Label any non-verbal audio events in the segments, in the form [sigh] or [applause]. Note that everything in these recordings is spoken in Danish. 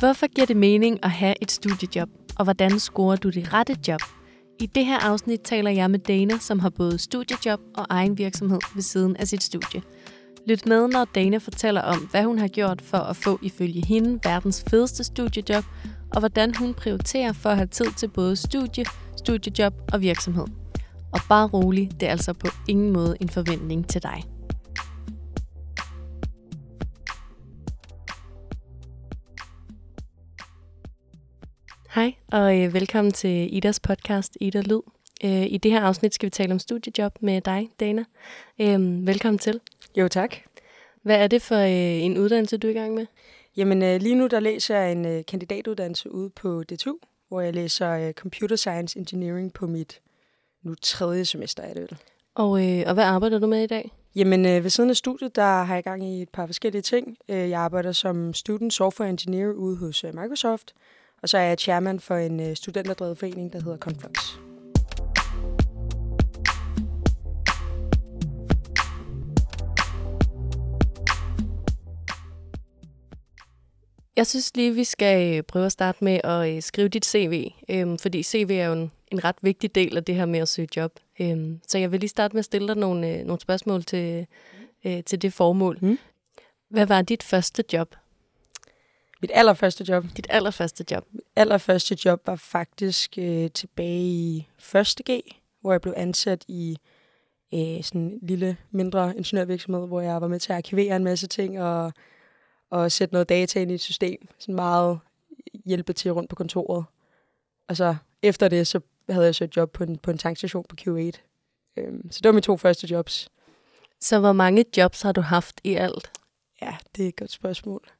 Hvorfor giver det mening at have et studiejob, og hvordan scorer du det rette job? I det her afsnit taler jeg med Dana, som har både studiejob og egen virksomhed ved siden af sit studie. Lyt med, når Dana fortæller om, hvad hun har gjort for at få ifølge hende verdens fedeste studiejob, og hvordan hun prioriterer for at have tid til både studie, studiejob og virksomhed. Og bare rolig, det er altså på ingen måde en forventning til dig. Hej, og øh, velkommen til Idas podcast, Ida Lyd. Øh, I det her afsnit skal vi tale om studiejob med dig, Dana. Øh, velkommen til. Jo, tak. Hvad er det for øh, en uddannelse, du er i gang med? Jamen, øh, lige nu der læser jeg en øh, kandidatuddannelse ude på DTU, hvor jeg læser øh, Computer Science Engineering på mit nu tredje semester er det vel. Og, øh, og hvad arbejder du med i dag? Jamen, øh, ved siden af studiet, der har jeg gang i et par forskellige ting. Øh, jeg arbejder som Student Software Engineer ude hos øh, Microsoft, og så er jeg chairman for en øh, studenterdrevet forening, der hedder Conflux. Jeg synes lige, vi skal øh, prøve at starte med at øh, skrive dit CV, øhm, fordi CV er jo en, en ret vigtig del af det her med at søge job. Øhm, så jeg vil lige starte med at stille dig nogle, øh, nogle spørgsmål til, øh, til det formål. Mm. Hvad var dit første job? Mit allerførste job. Dit allerførste job? Mit allerførste job var faktisk øh, tilbage i 1. G, hvor jeg blev ansat i øh, sådan en lille, mindre ingeniørvirksomhed, hvor jeg var med til at arkivere en masse ting og, og sætte noget data ind i et system. Sådan meget hjælpe til rundt på kontoret. Og så efter det, så havde jeg så et job på en, på en tankstation på Q8. Øhm, så det var mine to første jobs. Så hvor mange jobs har du haft i alt? Ja, det er et godt spørgsmål.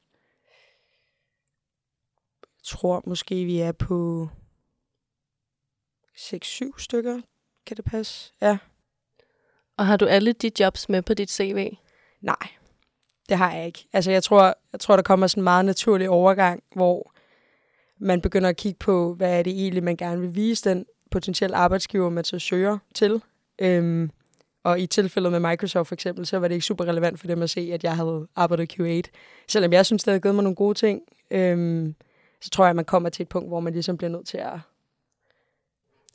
Tror måske, vi er på 6-7 stykker. Kan det passe? Ja. Og har du alle de jobs med på dit CV? Nej, det har jeg ikke. Altså, jeg tror, jeg tror der kommer sådan en meget naturlig overgang, hvor man begynder at kigge på, hvad er det egentlig, man gerne vil vise den potentielle arbejdsgiver, man så søger til. Øhm, og i tilfældet med Microsoft for eksempel, så var det ikke super relevant for dem at se, at jeg havde arbejdet Q8. Selvom jeg synes, det havde givet mig nogle gode ting, øhm, så tror jeg, at man kommer til et punkt, hvor man ligesom bliver nødt til at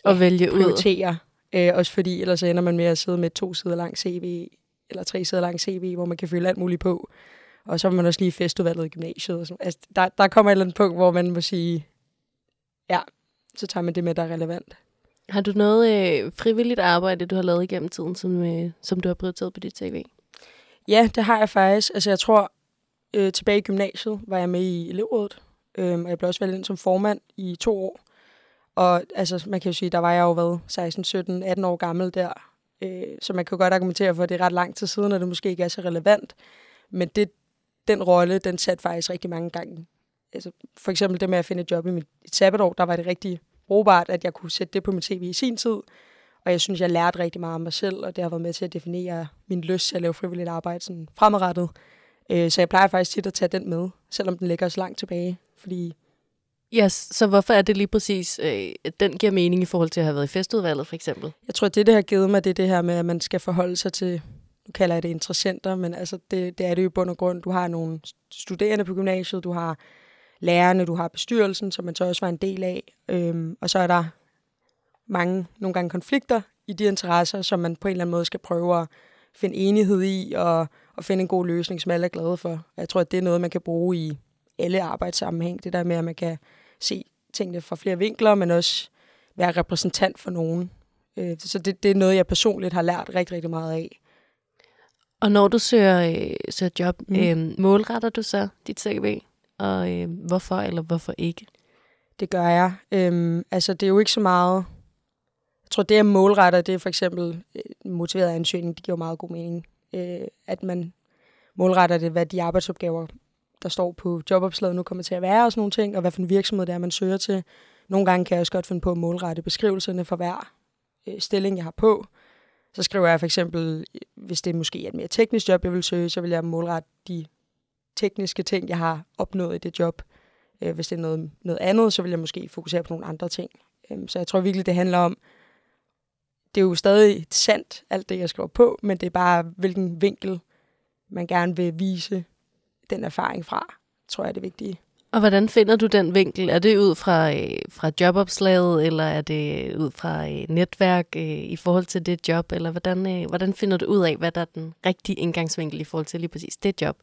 og vælge prioritere. Ud. Øh, også fordi, ellers ender man med at sidde med to sider lang CV, eller tre sider lang CV, hvor man kan følge alt muligt på. Og så er man også lige festudvalget i gymnasiet. Og sådan. Altså, der, der kommer et eller andet punkt, hvor man må sige, ja, så tager man det med, der er relevant. Har du noget øh, frivilligt arbejde, du har lavet igennem tiden, som, øh, som du har prioriteret på dit TV? Ja, det har jeg faktisk. Altså jeg tror, øh, tilbage i gymnasiet var jeg med i elevrådet, øh, og jeg blev også valgt ind som formand i to år. Og altså, man kan jo sige, der var jeg jo været 16, 17, 18 år gammel der, øh, så man kan jo godt argumentere for, at det er ret lang tid siden, og det måske ikke er så relevant. Men det, den rolle, den satte faktisk rigtig mange gange. Altså, for eksempel det med at finde et job i mit sabbatår, der var det rigtig brugbart, at jeg kunne sætte det på min tv i sin tid. Og jeg synes, jeg lærte rigtig meget om mig selv, og det har været med til at definere min lyst til at lave frivilligt arbejde sådan fremadrettet. Øh, så jeg plejer faktisk tit at tage den med, selvom den ligger så langt tilbage. Fordi Yes, så hvorfor er det lige præcis, øh, den giver mening i forhold til at have været i festudvalget, for eksempel? Jeg tror, det, det har givet mig, det er det her med, at man skal forholde sig til, nu kalder jeg det interessenter, men altså det, det er det jo i bund og grund. Du har nogle studerende på gymnasiet, du har lærerne, du har bestyrelsen, som man så også var en del af, øhm, og så er der mange, nogle gange konflikter i de interesser, som man på en eller anden måde skal prøve at finde enighed i, og, og finde en god løsning, som alle er glade for. Jeg tror, at det er noget, man kan bruge i alle arbejdssammenhæng. Det der med, at man kan se tingene fra flere vinkler, men også være repræsentant for nogen. Øh, så det, det er noget, jeg personligt har lært rigtig, rigtig meget af. Og når du søger, øh, søger job, mm. øh, målretter du så dit CV? Og øh, hvorfor eller hvorfor ikke? Det gør jeg. Øhm, altså, det er jo ikke så meget... Jeg tror, det er målretter, det er for eksempel øh, motiveret ansøgning. Det giver meget god mening. Øh, at man målretter det, hvad de arbejdsopgaver, der står på jobopslaget nu kommer til at være, og sådan nogle ting, og hvad for en virksomhed det er, man søger til. Nogle gange kan jeg også godt finde på at målrette beskrivelserne for hver øh, stilling, jeg har på. Så skriver jeg for eksempel, øh, hvis det måske er et mere teknisk job, jeg vil søge, så vil jeg målrette de tekniske ting, jeg har opnået i det job. Øh, hvis det er noget, noget andet, så vil jeg måske fokusere på nogle andre ting. Øhm, så jeg tror virkelig, det handler om, det er jo stadig sandt, alt det, jeg skriver på, men det er bare, hvilken vinkel man gerne vil vise den erfaring fra, tror jeg er det vigtige. Og hvordan finder du den vinkel? Er det ud fra, øh, fra jobopslaget, eller er det ud fra øh, netværk øh, i forhold til det job? Eller hvordan, øh, hvordan finder du ud af, hvad der er den rigtige indgangsvinkel i forhold til lige præcis det job?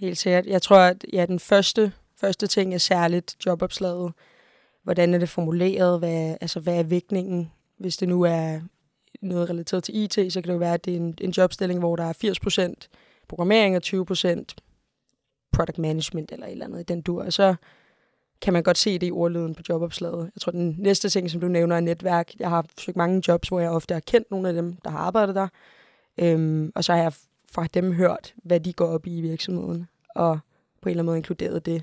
Helt sikkert. Jeg tror, at ja, den første, første ting er særligt jobopslaget. Hvordan er det formuleret? Hvad, altså, hvad er vægtningen? Hvis det nu er noget relateret til IT, så kan det jo være, at det er en, en jobstilling, hvor der er 80% programmering og 20% product management eller et eller andet i den dur. Og så kan man godt se det i ordlyden på jobopslaget. Jeg tror, den næste ting, som du nævner, er netværk. Jeg har søgt mange jobs, hvor jeg ofte har kendt nogle af dem, der har arbejdet der. Øhm, og så har jeg fra dem hørt, hvad de går op i i virksomheden, og på en eller anden måde inkluderet det.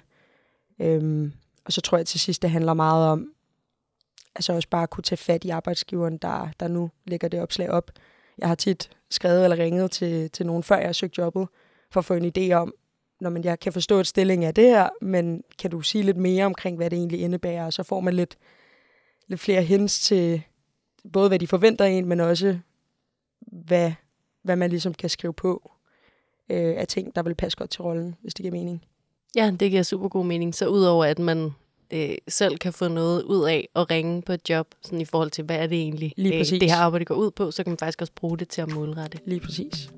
Øhm, og så tror jeg til sidst, det handler meget om, altså også bare kunne tage fat i arbejdsgiveren, der, der nu lægger det opslag op. Jeg har tit skrevet eller ringet til, til nogen, før jeg har søgt jobbet, for at få en idé om, når man, jeg kan forstå, at stillingen er det her, men kan du sige lidt mere omkring, hvad det egentlig indebærer? Og så får man lidt, lidt flere hints til både, hvad de forventer en, men også, hvad, hvad man ligesom kan skrive på øh, af ting, der vil passe godt til rollen, hvis det giver mening. Ja, det giver super god mening. Så udover at man øh, selv kan få noget ud af at ringe på et job, sådan i forhold til, hvad er det egentlig, Lige øh, det her arbejde går ud på, så kan man faktisk også bruge det til at målrette. Lige præcis.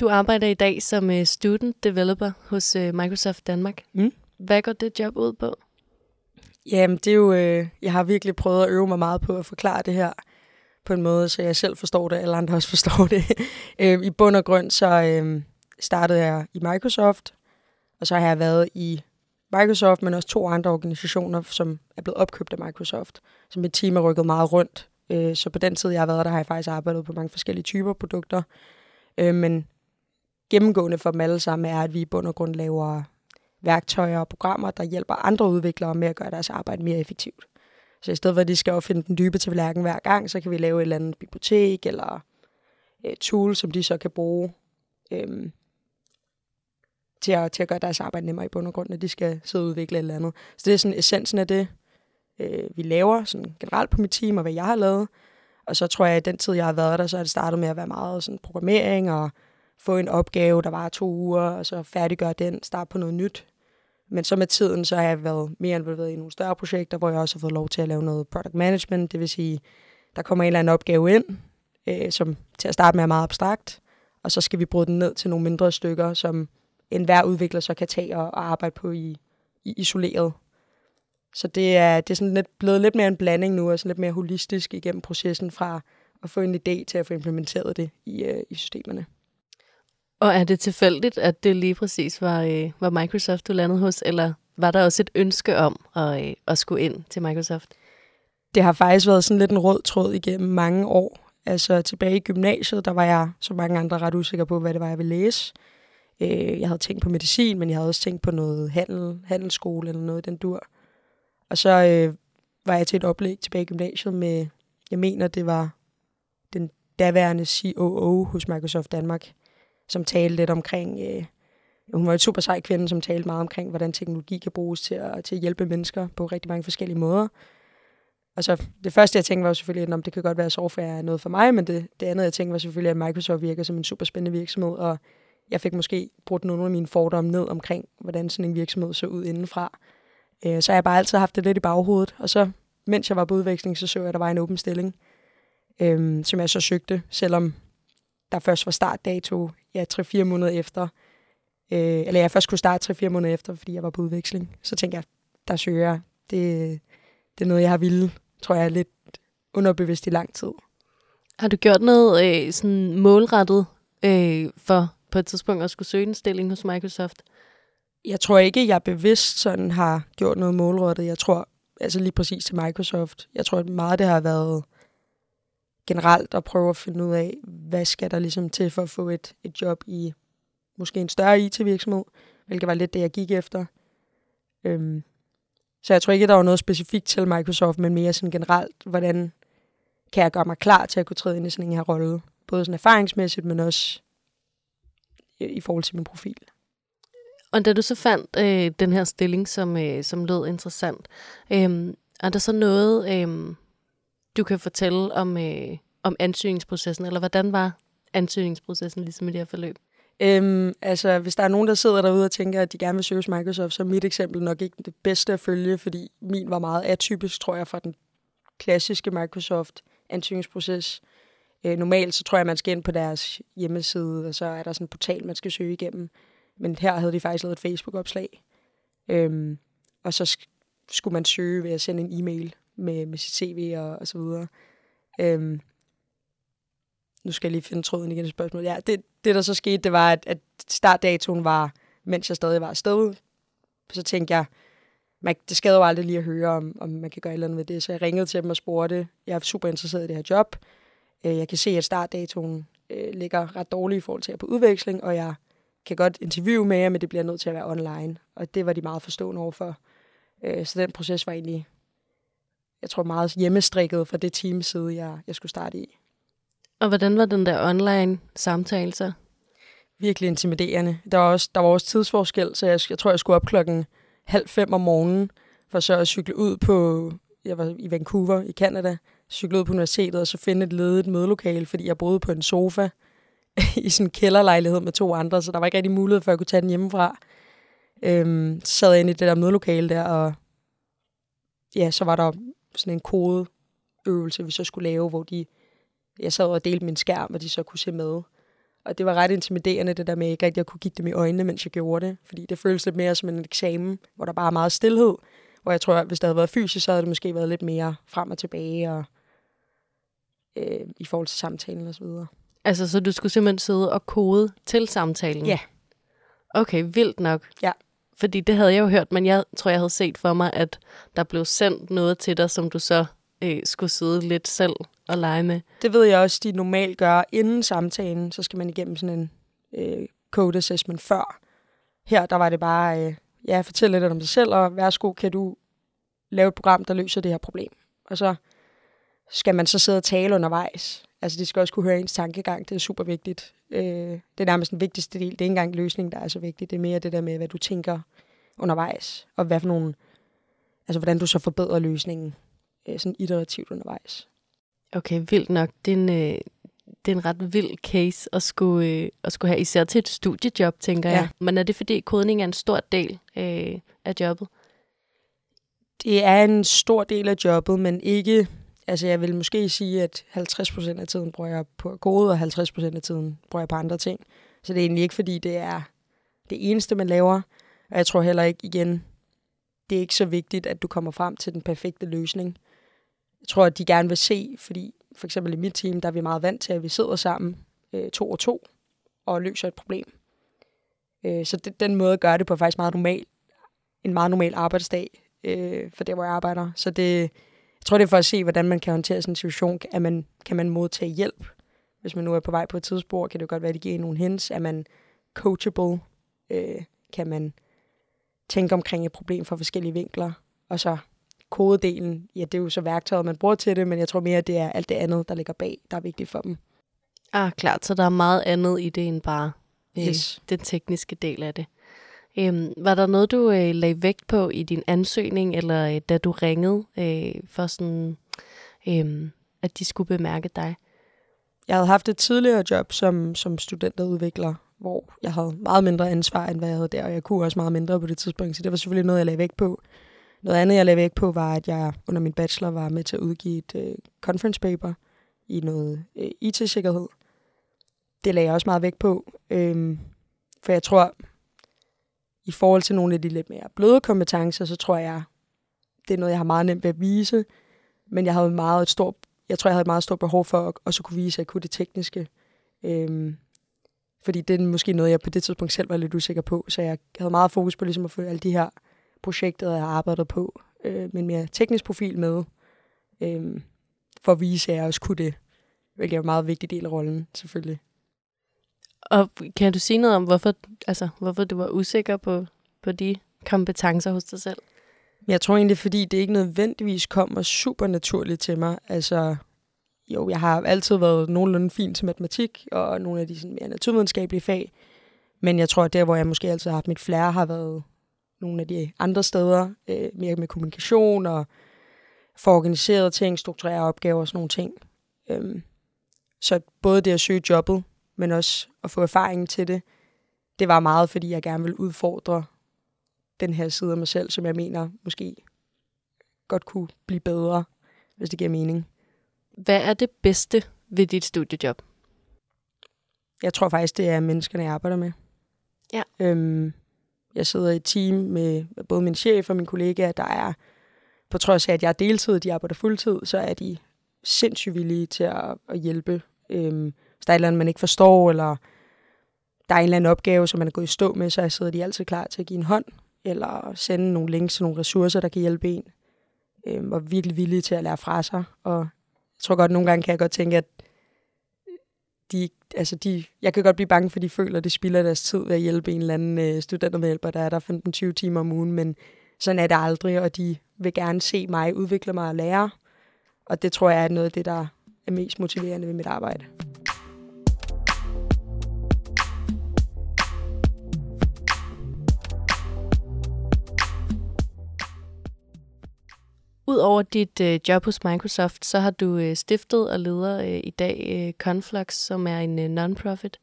Du arbejder i dag som øh, student developer hos øh, Microsoft Danmark. Mm. Hvad går det job ud på? Jamen, det er jo... Øh, jeg har virkelig prøvet at øve mig meget på at forklare det her på en måde, så jeg selv forstår det, eller andre også forstår det. [laughs] øh, I bund og grund, så øh, startede jeg i Microsoft, og så har jeg været i Microsoft, men også to andre organisationer, som er blevet opkøbt af Microsoft. Så mit team er rykket meget rundt. Øh, så på den tid, jeg har været der, har jeg faktisk arbejdet på mange forskellige typer produkter. Øh, men gennemgående for dem alle sammen er, at vi i bund og grund laver værktøjer og programmer, der hjælper andre udviklere med at gøre deres arbejde mere effektivt. Så i stedet for, at de skal opfinde den dybe til tallerken hver gang, så kan vi lave et eller andet bibliotek eller et tool, som de så kan bruge øh, til, at, til at gøre deres arbejde nemmere i bund og grund, når de skal sidde og udvikle et eller andet. Så det er sådan essensen af det, øh, vi laver sådan generelt på mit team, og hvad jeg har lavet. Og så tror jeg, at den tid, jeg har været der, så har det startet med at være meget sådan programmering og få en opgave, der var to uger, og så færdiggøre den, starte på noget nyt. Men så med tiden, så har jeg været mere involveret i nogle større projekter, hvor jeg også har fået lov til at lave noget product management, det vil sige, der kommer en eller anden opgave ind, øh, som til at starte med er meget abstrakt, og så skal vi bryde den ned til nogle mindre stykker, som enhver udvikler så kan tage og, og arbejde på i, i isoleret. Så det er, det er sådan lidt, blevet lidt mere en blanding nu, og sådan lidt mere holistisk igennem processen fra at få en idé til at få implementeret det i, øh, i systemerne. Og er det tilfældigt, at det lige præcis var, øh, var Microsoft, du landede hos, eller var der også et ønske om at, øh, at skulle ind til Microsoft? Det har faktisk været sådan lidt en rød tråd igennem mange år. Altså tilbage i gymnasiet, der var jeg, som mange andre, ret usikker på, hvad det var, jeg ville læse. Øh, jeg havde tænkt på medicin, men jeg havde også tænkt på noget handel, handelsskole eller noget den dur. Og så øh, var jeg til et oplæg tilbage i gymnasiet med, jeg mener, det var den daværende COO hos Microsoft Danmark, som talte lidt omkring, øh, hun var en super sej kvinde, som talte meget omkring, hvordan teknologi kan bruges til at, til at hjælpe mennesker på rigtig mange forskellige måder. Og så det første, jeg tænkte, var selvfølgelig, at det kan godt være, at software er noget for mig, men det, det andet, jeg tænkte, var selvfølgelig, at Microsoft virker som en super spændende virksomhed, og jeg fik måske brugt nogle af mine fordomme ned omkring, hvordan sådan en virksomhed så ud indenfra. Øh, så har jeg bare altid haft det lidt i baghovedet, og så, mens jeg var på udveksling, så så jeg, at der var en åben stilling, øh, som jeg så søgte, selvom der først var startdato ja, 3-4 måneder efter. Øh, eller jeg først kunne starte 3-4 måneder efter, fordi jeg var på udveksling. Så tænkte jeg, der søger jeg. Det, det er noget, jeg har ville, tror jeg, lidt underbevidst i lang tid. Har du gjort noget øh, sådan målrettet øh, for på et tidspunkt at skulle søge en stilling hos Microsoft? Jeg tror ikke, jeg bevidst sådan har gjort noget målrettet. Jeg tror, altså lige præcis til Microsoft, jeg tror, at meget det har været generelt at prøve at finde ud af, hvad skal der ligesom til for at få et, et job i måske en større IT-virksomhed, hvilket var lidt det, jeg gik efter. Øhm, så jeg tror ikke, der var noget specifikt til Microsoft, men mere sådan generelt, hvordan kan jeg gøre mig klar til at kunne træde ind i sådan en her rolle. Både sådan erfaringsmæssigt, men også i forhold til min profil. Og da du så fandt øh, den her stilling, som, øh, som lød interessant, øh, er der så noget, øh, du kan fortælle om, øh, om ansøgningsprocessen, eller hvordan var ansøgningsprocessen ligesom i det her forløb? Øhm, altså, hvis der er nogen, der sidder derude og tænker, at de gerne vil søge hos Microsoft, så er mit eksempel nok ikke det bedste at følge, fordi min var meget atypisk, tror jeg, fra den klassiske Microsoft ansøgningsproces. Øh, normalt så tror jeg, man skal ind på deres hjemmeside, og så er der sådan en portal, man skal søge igennem. Men her havde de faktisk lavet et Facebook-opslag. Øhm, og så sk- skulle man søge ved at sende en e-mail med, med sit CV og, og så videre. Øhm, nu skal jeg lige finde tråden igen i spørgsmålet. Ja, det, det der så skete, det var, at, at startdatoen var, mens jeg stadig var afsted. Så tænkte jeg, man, det skader jo aldrig lige at høre, om, om man kan gøre et eller andet ved det. Så jeg ringede til dem og spurgte, jeg er super interesseret i det her job. Øh, jeg kan se, at startdatoen øh, ligger ret dårligt i forhold til at på udveksling, og jeg kan godt interviewe med jer, men det bliver nødt til at være online. Og det var de meget forstående overfor. Øh, så den proces var egentlig, jeg tror, meget hjemmestrikket fra det teams side, jeg, jeg skulle starte i. Og hvordan var den der online samtale så? Virkelig intimiderende. Der var også, der var også tidsforskel, så jeg, jeg tror, jeg skulle op klokken halv fem om morgenen, for så at cykle ud på, jeg var i Vancouver i Canada, cykle ud på universitetet, og så finde et ledigt mødelokale, fordi jeg boede på en sofa [laughs] i sådan en kælderlejlighed med to andre, så der var ikke rigtig mulighed for, at jeg kunne tage den hjemmefra. Øhm, så sad jeg inde i det der mødelokale der, og ja, så var der sådan en kodeøvelse, vi så skulle lave, hvor de, jeg sad og delte min skærm, og de så kunne se med. Og det var ret intimiderende, det der med ikke rigtig at kunne kigge dem i øjnene, mens jeg gjorde det. Fordi det føltes lidt mere som en eksamen, hvor der bare er meget stillhed. Hvor jeg tror, at hvis det havde været fysisk, så havde det måske været lidt mere frem og tilbage, og øh, i forhold til samtalen og så videre. Altså, så du skulle simpelthen sidde og kode til samtalen? Ja. Okay, vildt nok. Ja. Fordi det havde jeg jo hørt, men jeg tror, jeg havde set for mig, at der blev sendt noget til dig, som du så øh, skulle sidde lidt selv og lege med. Det ved jeg også, de normalt gør inden samtalen, så skal man igennem sådan en øh, code assessment før. Her, der var det bare, øh, ja, fortæl lidt om dig selv, og værsgo, kan du lave et program, der løser det her problem. Og så skal man så sidde og tale undervejs. Altså, de skal også kunne høre ens tankegang. Det er super vigtigt. Øh, det er nærmest den vigtigste del. Det er ikke engang løsningen, der er så vigtigt. Det er mere det der med, hvad du tænker undervejs, og hvad for nogle, altså hvordan du så forbedrer løsningen øh, sådan iterativt undervejs. Okay, vildt nok. Det er en, øh, det er en ret vild case at skulle, øh, at skulle have, især til et studiejob, tænker Ja. jeg. Men er det fordi kodning er en stor del øh, af jobbet? Det er en stor del af jobbet, men ikke... Altså, jeg vil måske sige, at 50% af tiden bruger jeg på kode, og 50% af tiden bruger jeg på andre ting. Så det er egentlig ikke, fordi det er det eneste, man laver. Og jeg tror heller ikke, igen, det er ikke så vigtigt, at du kommer frem til den perfekte løsning. Jeg tror, at de gerne vil se, fordi for eksempel i mit team, der er vi meget vant til, at vi sidder sammen øh, to og to og løser et problem. Øh, så det, den måde gør det på er faktisk meget normal. En meget normal arbejdsdag øh, for det, hvor jeg arbejder. Så det, jeg tror, det er for at se, hvordan man kan håndtere sådan en situation. Er man, kan man modtage hjælp? Hvis man nu er på vej på et tidsspor, kan det jo godt være, at de giver nogle hints. Er man coachable? Øh, kan man tænke omkring et problem fra forskellige vinkler? Og så kodedelen, ja, det er jo så værktøjet, man bruger til det, men jeg tror mere, at det er alt det andet, der ligger bag, der er vigtigt for dem. Ah, klart. Så der er meget andet i det, end bare øh, Yes. den tekniske del af det. Øhm, var der noget, du øh, lagde vægt på i din ansøgning, eller øh, da du ringede øh, for sådan, øh, at de skulle bemærke dig? Jeg havde haft et tidligere job som, som studenterudvikler, hvor jeg havde meget mindre ansvar, end hvad jeg havde der, og jeg kunne også meget mindre på det tidspunkt, så det var selvfølgelig noget, jeg lagde vægt på. Noget andet, jeg lagde vægt på, var, at jeg under min bachelor var med til at udgive et øh, conference paper i noget øh, IT-sikkerhed. Det lagde jeg også meget vægt på, øhm, for jeg tror, i forhold til nogle af de lidt mere bløde kompetencer, så tror jeg, det er noget, jeg har meget nemt ved at vise, men jeg havde meget et stort jeg tror, jeg havde et meget stort behov for at også kunne vise, at jeg kunne det tekniske. Øhm, fordi det er måske noget, jeg på det tidspunkt selv var lidt usikker på. Så jeg havde meget fokus på ligesom at få alle de her projekter, jeg har arbejdet på, øh, med en mere teknisk profil med, øh, for at vise, at jeg også kunne det. Hvilket er en meget vigtig del af rollen, selvfølgelig. Og kan du sige noget om, hvorfor, altså, hvorfor du var usikker på, på de kompetencer hos dig selv? Men jeg tror egentlig, fordi det ikke nødvendigvis kommer super naturligt til mig. Altså, jo, jeg har altid været nogenlunde fin til matematik og nogle af de sådan, mere naturvidenskabelige fag. Men jeg tror, at der, hvor jeg måske altid har haft mit flære, har været nogle af de andre steder, øh, mere med kommunikation og få organiseret ting, strukturere opgaver og sådan nogle ting. Øhm, så både det at søge jobbet, men også at få erfaring til det, det var meget, fordi jeg gerne ville udfordre den her side af mig selv, som jeg mener måske godt kunne blive bedre, hvis det giver mening. Hvad er det bedste ved dit studiejob? Jeg tror faktisk, det er menneskerne, jeg arbejder med. Ja. Øhm, jeg sidder i et team med både min chef og min kollega, der er, på trods af, at jeg er deltid, de arbejder fuldtid, så er de sindssygt villige til at, at hjælpe. Øhm, der er et eller andet, man ikke forstår, eller der er en eller anden opgave, som man er gået i stå med, så sidder de altid klar til at give en hånd, eller sende nogle links til nogle ressourcer, der kan hjælpe en. Øhm, og virkelig villige til at lære fra sig. Og jeg tror godt, nogle gange kan jeg godt tænke, at de, altså de, jeg kan godt blive bange for, at de føler, at de spilder deres tid ved at hjælpe en eller anden øh, studentermedhjælper, der er der 15-20 timer om ugen, men sådan er det aldrig, og de vil gerne se mig udvikle mig og lære. Og det tror jeg er noget af det, der er mest motiverende ved mit arbejde. Udover dit øh, job hos Microsoft, så har du øh, stiftet og leder øh, i dag øh, Conflux, som er en øh, non-profit.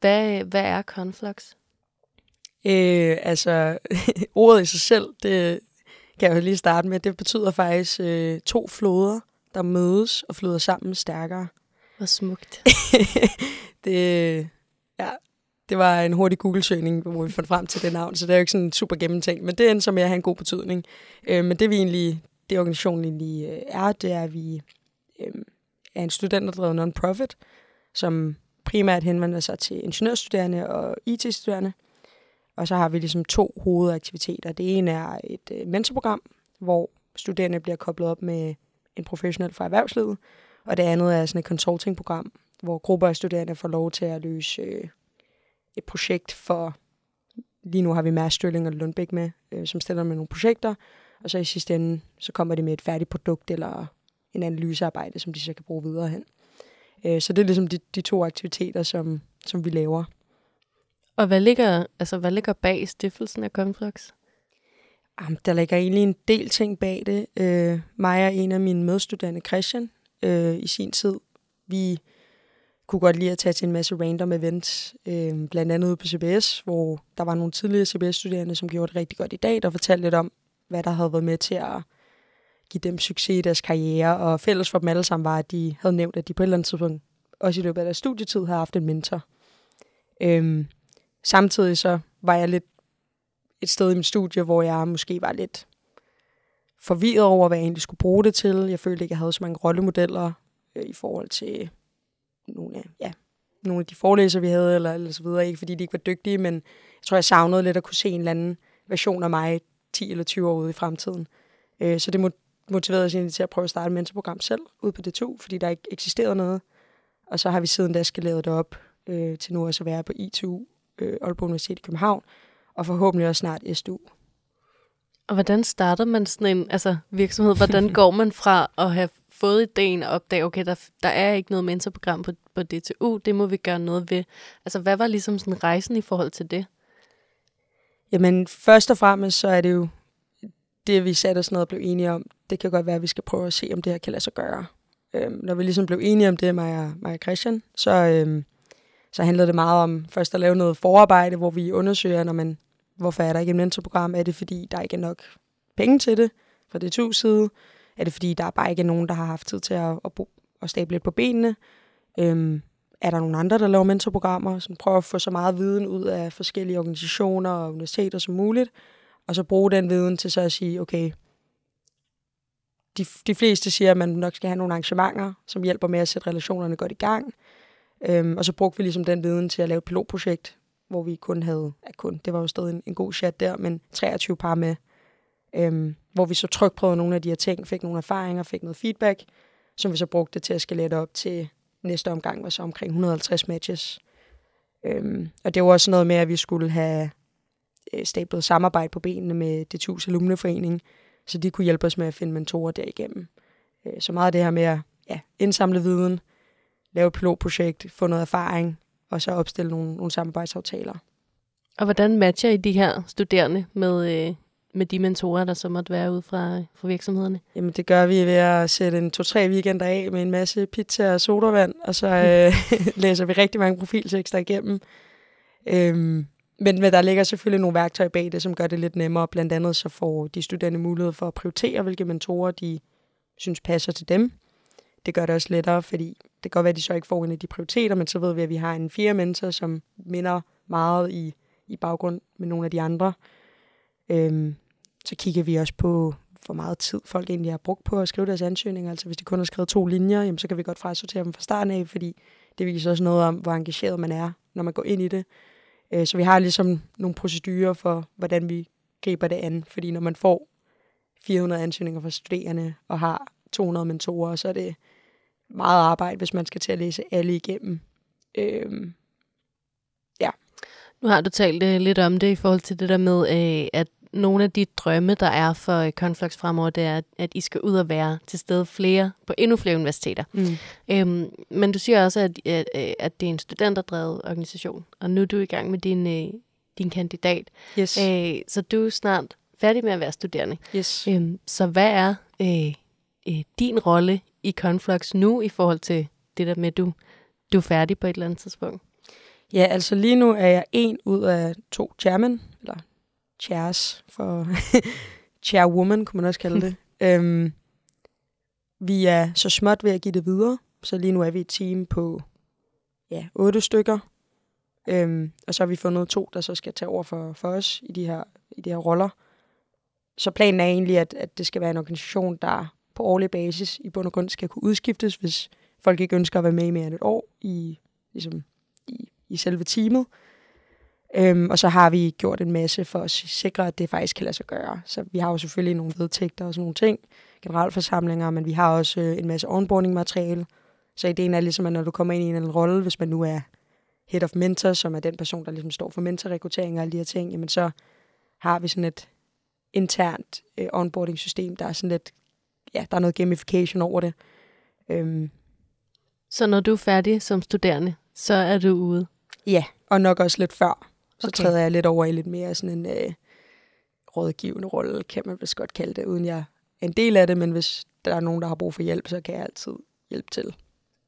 Hvad, hvad er Conflux? Øh, altså, [laughs] ordet i sig selv, det kan jeg jo lige starte med, det betyder faktisk øh, to floder, der mødes og flyder sammen stærkere. Hvor smukt. [laughs] det, ja, det var en hurtig Google-søgning, hvor vi fandt frem til det navn, så det er jo ikke sådan super gennemtænkt, men det endte som at have en god betydning. Øh, men det vi egentlig det organisationen egentlig øh, er, det er, at vi øh, er en studenterdrevet non-profit, som primært henvender sig til ingeniørstuderende og IT-studerende. Og så har vi ligesom to hovedaktiviteter. Det ene er et øh, mentorprogram, hvor studerende bliver koblet op med en professionel fra erhvervslivet. Og det andet er sådan et consultingprogram, hvor grupper af studerende får lov til at løse øh, et projekt for... Lige nu har vi Mads Stølling og Lundbæk med, øh, som stiller med nogle projekter, og så i sidste ende, så kommer de med et færdigt produkt eller en analysearbejde, som de så kan bruge videre hen. Øh, så det er ligesom de, de to aktiviteter, som, som vi laver. Og hvad ligger, altså, hvad ligger bag stiftelsen af Conflux? Jamen, der ligger egentlig en del ting bag det. Øh, mig og en af mine medstuderende, Christian, øh, i sin tid, vi kunne godt lide at tage til en masse random events, øh, blandt andet ude på CBS, hvor der var nogle tidligere CBS-studerende, som gjorde det rigtig godt i dag, der fortalte lidt om, hvad der havde været med til at give dem succes i deres karriere. Og fælles for dem alle sammen var, at de havde nævnt, at de på et eller andet tidspunkt, også i løbet af deres studietid, havde haft en mentor. Øhm, samtidig så var jeg lidt et sted i mit studie, hvor jeg måske var lidt forvirret over, hvad jeg egentlig skulle bruge det til. Jeg følte ikke, jeg havde så mange rollemodeller øh, i forhold til nogle af, ja, nogle af de forelæser, vi havde, eller, eller så videre. Ikke fordi de ikke var dygtige, men jeg tror, jeg savnede lidt at kunne se en eller anden version af mig, 10 eller 20 år ude i fremtiden. Øh, så det motiverede os egentlig til at prøve at starte et mentorprogram selv ude på D2, fordi der ikke eksisterede noget. Og så har vi siden da skaleret det op øh, til nu at være på ITU, øh, Aalborg Universitet i København, og forhåbentlig også snart SDU. Og hvordan starter man sådan en altså, virksomhed? Hvordan [laughs] går man fra at have fået ideen og opdage, okay, der, der er ikke noget mentorprogram på, på DTU, det må vi gøre noget ved. Altså, hvad var ligesom sådan rejsen i forhold til det? Jamen, først og fremmest, så er det jo det, vi satte os ned og blev enige om. Det kan godt være, at vi skal prøve at se, om det her kan lade sig gøre. Øhm, når vi ligesom blev enige om det, mig og, mig og Christian, så, øhm, så handlede det meget om først at lave noget forarbejde, hvor vi undersøger, når man, hvorfor er der ikke et mentorprogram? Er det, fordi der ikke er nok penge til det fra det to side? Er det, fordi der bare ikke er nogen, der har haft tid til at, at, bo, at stable lidt på benene? Øhm, er der nogle andre, der laver mentorprogrammer, som prøver at få så meget viden ud af forskellige organisationer og universiteter som muligt, og så bruge den viden til så at sige, okay, de, de fleste siger, at man nok skal have nogle arrangementer, som hjælper med at sætte relationerne godt i gang. Øhm, og så brugte vi ligesom den viden til at lave et pilotprojekt, hvor vi kun havde, ja kun, det var jo stadig en, en god chat der, men 23 par med, øhm, hvor vi så trykprøvede nogle af de her ting, fik nogle erfaringer, fik noget feedback, som vi så brugte til at skalere op til næste omgang var så omkring 150 matches. Øhm, og det var også noget med, at vi skulle have øh, stablet samarbejde på benene med det TUS Alumneforening, så de kunne hjælpe os med at finde mentorer derigennem. Øh, så meget af det her med at ja, indsamle viden, lave et pilotprojekt, få noget erfaring, og så opstille nogle, nogle samarbejdsaftaler. Og hvordan matcher I de her studerende med, øh, med de mentorer, der så måtte være ude fra, fra virksomhederne? Jamen, det gør vi ved at sætte en to-tre weekender af med en masse pizza og sodavand, og så [laughs] øh, læser vi rigtig mange profiltekster igennem. Øhm, men, men der ligger selvfølgelig nogle værktøjer bag det, som gør det lidt nemmere. Blandt andet så får de studerende mulighed for at prioritere, hvilke mentorer de synes passer til dem. Det gør det også lettere, fordi det kan godt være, at de så ikke får en af de prioriteter, men så ved vi, at vi har en fjerde mentor, som minder meget i, i baggrund med nogle af de andre. Øhm, så kigger vi også på, hvor meget tid folk egentlig har brugt på at skrive deres ansøgninger. Altså hvis de kun har skrevet to linjer, jamen, så kan vi godt frasortere dem fra starten af, fordi det viser også noget om, hvor engageret man er, når man går ind i det. Øh, så vi har ligesom nogle procedurer for, hvordan vi griber det an. Fordi når man får 400 ansøgninger fra studerende og har 200 mentorer, så er det meget arbejde, hvis man skal til at læse alle igennem. Øhm, ja. Nu har du talt øh, lidt om det i forhold til det der med, øh, at nogle af de drømme, der er for Conflux fremover, det er, at I skal ud og være til stede flere på endnu flere universiteter. Mm. Øhm, men du siger også, at, at, at det er en studenterdrevet organisation, og nu er du i gang med din, øh, din kandidat. Yes. Øh, så du er snart færdig med at være studerende. Yes. Øhm, så hvad er øh, øh, din rolle i Conflux nu i forhold til det der med, at du, du er færdig på et eller andet tidspunkt? Ja, altså lige nu er jeg en ud af to chairman, eller chairs for [laughs] chairwoman, kunne man også kalde det. [laughs] øhm, vi er så småt ved at give det videre, så lige nu er vi et team på ja, otte stykker. Øhm, og så har vi fundet to, der så skal tage over for, for os i de, her, i de her roller. Så planen er egentlig, at, at det skal være en organisation, der på årlig basis i bund og grund skal kunne udskiftes, hvis folk ikke ønsker at være med i mere end et år i, ligesom, i, i selve teamet. Øhm, og så har vi gjort en masse for at sikre, at det faktisk kan lade sig gøre. Så vi har jo selvfølgelig nogle vedtægter og sådan nogle ting, generalforsamlinger, men vi har også øh, en masse onboarding-materiale. Så ideen er ligesom, at når du kommer ind i en eller anden rolle, hvis man nu er head of mentor, som er den person, der ligesom står for mentorrekruttering og alle de her ting, jamen så har vi sådan et internt øh, onboarding-system, der er sådan lidt, ja, der er noget gamification over det. Øhm. Så når du er færdig som studerende, så er du ude? Ja, og nok også lidt før. Så okay. træder jeg lidt over i lidt mere sådan en øh, rådgivende rolle, kan man vist godt kalde det, uden jeg er en del af det, men hvis der er nogen, der har brug for hjælp, så kan jeg altid hjælpe til.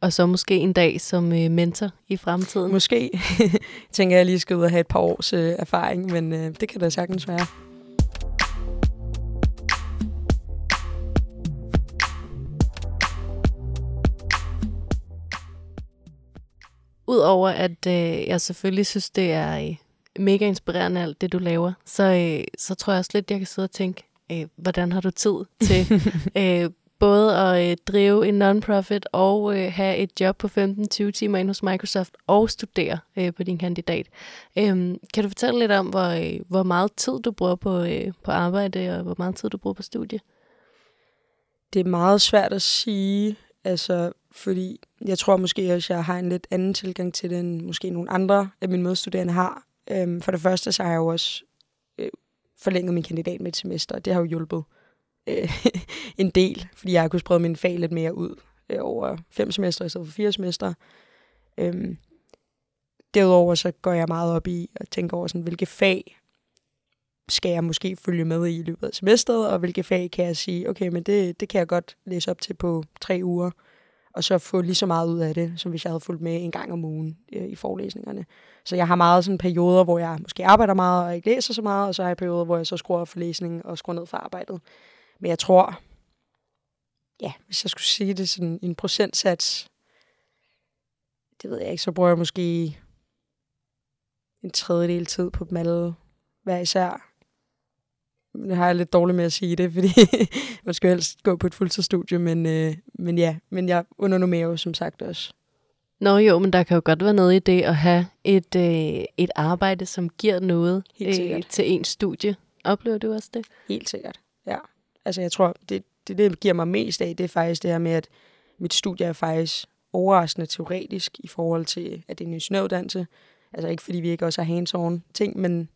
Og så måske en dag som øh, mentor i fremtiden? Måske. [laughs] tænker, jeg lige skal ud og have et par års øh, erfaring, men øh, det kan da sagtens være. Udover at øh, jeg selvfølgelig synes, det er øh, mega inspirerende alt det, du laver, så, øh, så tror jeg også lidt, jeg kan sidde og tænke, øh, hvordan har du tid til [laughs] øh, både at øh, drive en non-profit og øh, have et job på 15-20 timer ind hos Microsoft og studere øh, på din kandidat. Øh, kan du fortælle lidt om, hvor, øh, hvor meget tid du bruger på, øh, på arbejde og hvor meget tid du bruger på studie? Det er meget svært at sige, altså, fordi jeg tror måske også, at jeg har en lidt anden tilgang til det, end måske nogle andre af mine medstuderende har. Øhm, for det første, så har jeg jo også øh, forlænget min kandidat med et semester. Det har jo hjulpet øh, [laughs] en del, fordi jeg har kunnet sprede min fag lidt mere ud øh, over fem semester i stedet for fire semester. Øhm, derudover så går jeg meget op i at tænke over, sådan, hvilke fag skal jeg måske følge med i i løbet af semesteret, og hvilke fag kan jeg sige, okay, men det, det kan jeg godt læse op til på tre uger og så få lige så meget ud af det, som hvis jeg havde fulgt med en gang om ugen øh, i forelæsningerne. Så jeg har meget sådan perioder, hvor jeg måske arbejder meget og ikke læser så meget, og så har jeg perioder, hvor jeg så skruer for læsningen og skruer ned for arbejdet. Men jeg tror, ja, hvis jeg skulle sige det sådan en procentsats, det ved jeg ikke, så bruger jeg måske en tredjedel tid på dem alle hver især. Det har jeg lidt dårligt med at sige det, fordi [laughs] man skal helst gå på et fuldtidsstudie, men, øh, men ja, men jeg undernummerer jo som sagt også. Nå jo, men der kan jo godt være noget i det at have et, øh, et arbejde, som giver noget øh, til ens studie. Oplever du også det? Helt sikkert, ja. Altså jeg tror, det, det, det giver mig mest af, det er faktisk det her med, at mit studie er faktisk overraskende teoretisk i forhold til, at det er en ingeniøruddannelse. Altså ikke fordi vi ikke også har hands-on ting, men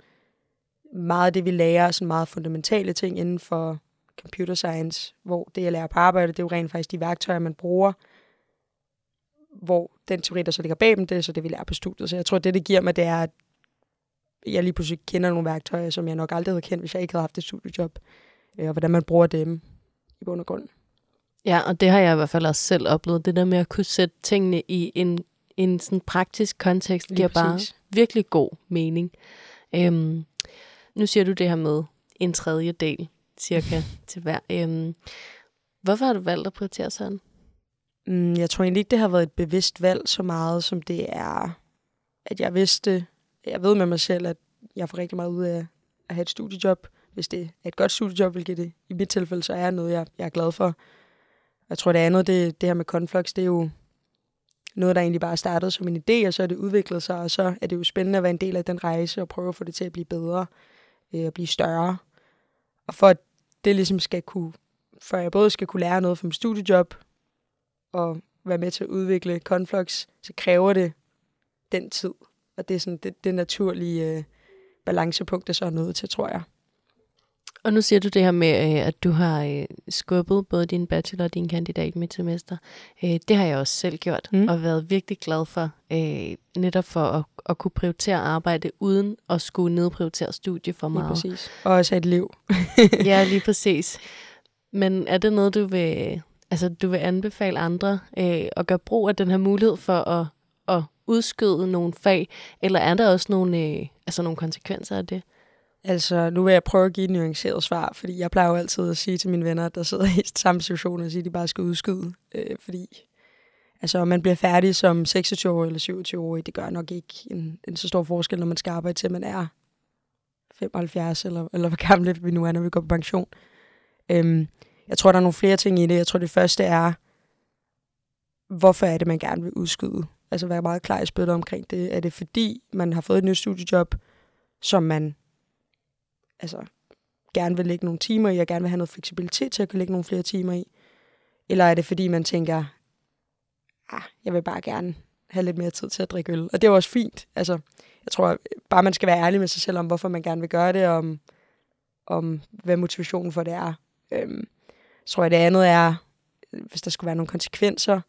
meget af det, vi lærer, er sådan meget fundamentale ting inden for computer science, hvor det, jeg lærer på arbejde, det er jo rent faktisk de værktøjer, man bruger, hvor den teori, der så ligger bag dem, det er så det, vi lærer på studiet. Så jeg tror, det, det giver mig, det er, at jeg lige pludselig kender nogle værktøjer, som jeg nok aldrig havde kendt, hvis jeg ikke havde haft et studiejob. Øh, og hvordan man bruger dem i bund og grund. Ja, og det har jeg i hvert fald også selv oplevet. Det der med at kunne sætte tingene i en, en sådan praktisk kontekst, giver bare virkelig god mening. Øhm, nu siger du det her med en tredjedel cirka [laughs] til hver. Øhm, hvorfor har du valgt at prioritere sådan? Mm, jeg tror egentlig ikke, det har været et bevidst valg så meget, som det er, at jeg vidste, jeg ved med mig selv, at jeg får rigtig meget ud af at have et studiejob. Hvis det er et godt studiejob, hvilket det i mit tilfælde så er noget, jeg, jeg er glad for. Jeg tror, det andet, det, det her med Conflux, det er jo noget, der egentlig bare startede som en idé, og så er det udviklet sig, og så er det jo spændende at være en del af den rejse og prøve at få det til at blive bedre øh, og blive større. Og for at det ligesom skal kunne, for jeg både skal kunne lære noget fra mit studiejob, og være med til at udvikle Conflux, så kræver det den tid. Og det er sådan det, det naturlige øh, balancepunkt, der så er nået til, tror jeg. Og nu siger du det her med, øh, at du har øh, skubbet både din bachelor og din kandidat med semester. Øh, det har jeg også selv gjort, Mm. og været virkelig glad for, netop for at, at kunne prioritere arbejde, uden at skulle nedprioritere studie for Lige meget. præcis. Og også et liv. [laughs] ja, lige præcis. Men er det noget, du vil, altså, du vil anbefale andre øh, at gøre brug af den her mulighed for at, at udskyde nogle fag, eller er der også nogle, øh, altså nogle konsekvenser af det? Altså, nu vil jeg prøve at give et nuanceret svar, fordi jeg plejer jo altid at sige til mine venner, der sidder i [laughs] samme situation, og sige, at de bare skal udskyde. Øh, fordi altså, om man bliver færdig som 26 eller 27 det gør nok ikke en, en så stor forskel, når man skal arbejde til, man er 75, eller, eller hvor gamle vi nu er, når vi går på pension. Øhm, jeg tror, der er nogle flere ting i det. Jeg tror, det første er, hvorfor er det, man gerne vil udskyde? Altså være meget klar i spyttet omkring det. Er det fordi, man har fået et nyt studiejob, som man altså, gerne vil lægge nogle timer i, og gerne vil have noget fleksibilitet til at kunne lægge nogle flere timer i? Eller er det fordi, man tænker, ah, jeg vil bare gerne have lidt mere tid til at drikke øl? Og det er jo også fint. Altså, jeg tror bare, man skal være ærlig med sig selv om, hvorfor man gerne vil gøre det, og om, om hvad motivationen for det er. Øhm, så tror jeg, det andet er, hvis der skulle være nogle konsekvenser.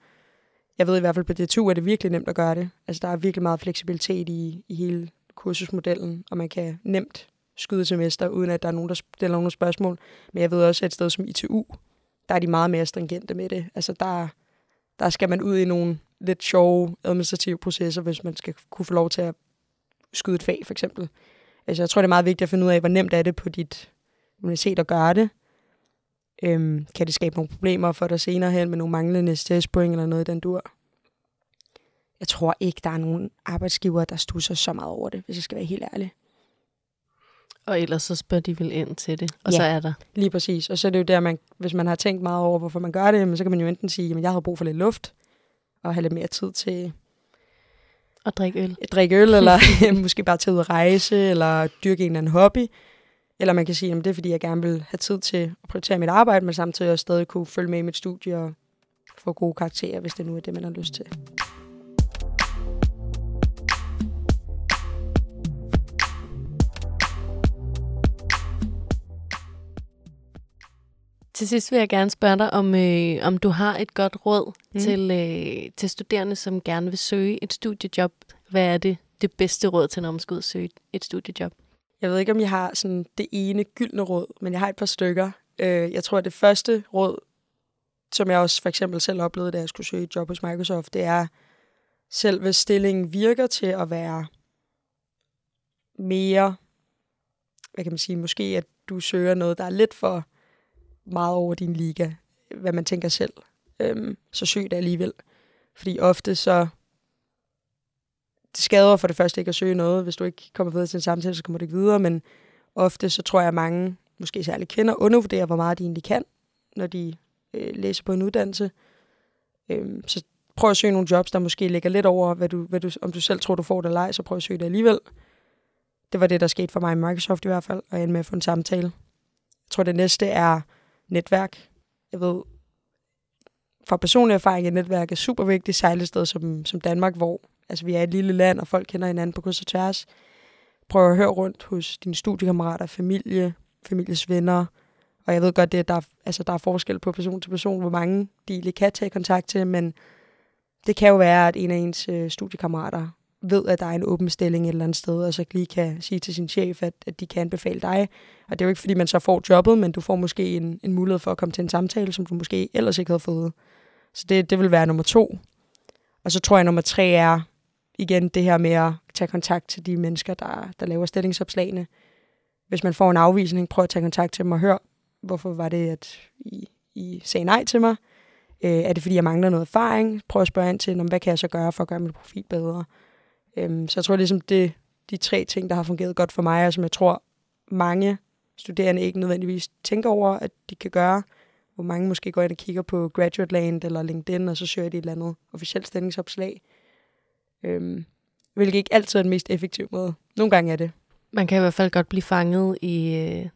Jeg ved i hvert fald på DTU, er det virkelig nemt at gøre det. Altså, der er virkelig meget fleksibilitet i, i hele kursusmodellen, og man kan nemt skydesemester, uden at der er nogen, der stiller nogle spørgsmål. Men jeg ved også, at et sted som ITU, der er de meget mere stringente med det. Altså, der, der skal man ud i nogle lidt sjove administrative processer, hvis man skal kunne få lov til at skyde et fag, for eksempel. Altså, jeg tror, det er meget vigtigt at finde ud af, hvor nemt er det på dit universitet at gøre det. Øhm, kan det skabe nogle problemer for dig senere hen med nogle manglende testpoint eller noget i den dur? Jeg tror ikke, der er nogen arbejdsgiver, der stusser så meget over det, hvis jeg skal være helt ærlig. Og ellers så spørger de vel ind til det, og Ja. så er der. Lige præcis. Og så er det jo der, man, hvis man har tænkt meget over, hvorfor man gør det, så kan man jo enten sige, at jeg har brug for lidt luft, og have lidt mere tid til Og drikke øl. at drikke øl, eller [laughs] [laughs] måske bare tage ud og rejse, eller dyrke en eller anden hobby. Eller man kan sige, at det er, fordi jeg gerne vil have tid til at prioritere mit arbejde, men samtidig også stadig kunne følge med i mit studie og få gode karakterer, hvis det nu er det, man har lyst til. Til sidst vil jeg gerne spørge dig, om, øh, om du har et godt råd Mm. til, øh, til studerende, som gerne vil søge et studiejob. Hvad er det, det bedste råd til, når man skal ud og søge et studiejob? Jeg ved ikke, om jeg har sådan det ene gyldne råd, men jeg har et par stykker. Øh, Jeg tror, at det første råd, som jeg også for eksempel selv oplevede, da jeg skulle søge et job hos Microsoft, det er, selve stillingen virker til at være mere, hvad kan man sige, måske at du søger noget, der er lidt for meget over din liga, hvad man tænker selv. Øhm, så søg det alligevel. Fordi ofte så, det skader for det første ikke at søge noget. Hvis du ikke kommer videre til en samtale, så kommer du ikke videre, men ofte så tror jeg, at mange, måske særligt kvinder, undervurderer, hvor meget de egentlig kan, når de øh, læser på en uddannelse. Øhm, så prøv at søge nogle jobs, der måske ligger lidt over, hvad du, hvad du, om du selv tror, du får det eller ej, så prøv at søge det alligevel. Det var det, der skete for mig i Microsoft i hvert fald, og jeg endte med at få en samtale. Jeg tror, det næste er netværk. Jeg ved, fra personlig erfaring, at netværk er super vigtigt, særligt et sted som, som Danmark, hvor altså, vi er et lille land, og folk kender hinanden på kryds og tværs. Prøv at høre rundt hos dine studiekammerater, familie, families venner, og jeg ved godt, at der, er- altså, der er forskel på person til person, hvor mange de egentlig kan tage kontakt til, men det kan jo være, at en af ens øh, studiekammerater ved, at der er en åben stilling et eller andet sted, og så lige kan sige til sin chef, at, at de kan anbefale dig. Og det er jo ikke, fordi man så får jobbet, men du får måske en, en mulighed for at komme til en samtale, som du måske ellers ikke havde fået. Så det, det vil være nummer to. Og så tror jeg, at nummer tre er igen det her med at tage kontakt til de mennesker, der, der laver stillingsopslagene. Hvis man får en afvisning, prøv at tage kontakt til dem og hør, hvorfor var det, at I, I sagde nej til mig? Øh, er det, fordi jeg mangler noget erfaring? Prøv at spørge ind til, hvad kan jeg så gøre for at gøre mit profil bedre? Øhm, så jeg tror ligesom, det de tre ting, der har fungeret godt for mig, og som jeg tror, mange studerende ikke nødvendigvis tænker over, at de kan gøre. Hvor mange måske går ind og kigger på Graduate Land eller LinkedIn, og så søger de et eller andet officielt stillingsopslag. Øhm, hvilket ikke altid er den mest effektive måde. Nogle gange er det. Man kan i hvert fald godt blive fanget i, øh,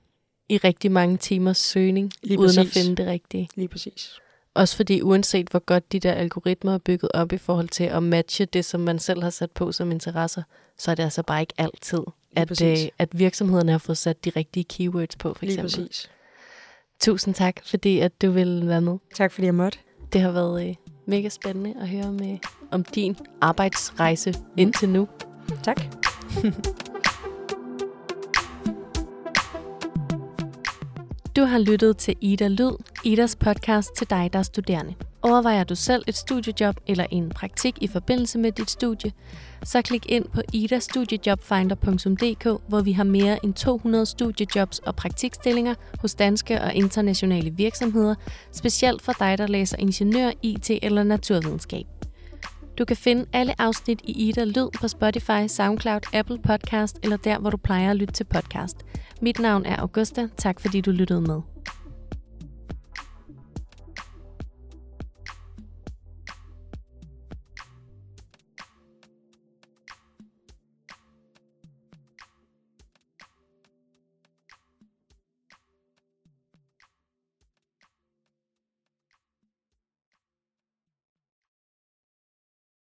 i rigtig mange timers søgning, Lige uden præcis. at finde det rigtige. Lige præcis. Også fordi uanset hvor godt de der algoritmer er bygget op i forhold til at matche det, som man selv har sat på som interesser, så er det altså bare ikke altid, at, øh, at virksomhederne har fået sat de rigtige keywords på, for eksempel. Lige præcis. Tusind tak, fordi at du vil være med. Tak fordi jeg måtte. Det har været øh, mega spændende at høre med om din arbejdsrejse indtil nu. Tak. [laughs] Du har lyttet til Ida Lyd, Idas podcast til dig, der er studerende. Overvejer du selv et studiejob eller en praktik i forbindelse med dit studie, så klik ind på idastudiejobfinder.dk, hvor vi har mere end 200 studiejobs og praktikstillinger hos danske og internationale virksomheder, specielt for dig, der læser ingeniør, IT eller naturvidenskab. Du kan finde alle afsnit i Ida Lyd på Spotify, SoundCloud, Apple Podcast eller der, hvor du plejer at lytte til podcast. Mit navn er Augusta. Tak fordi du lyttede med.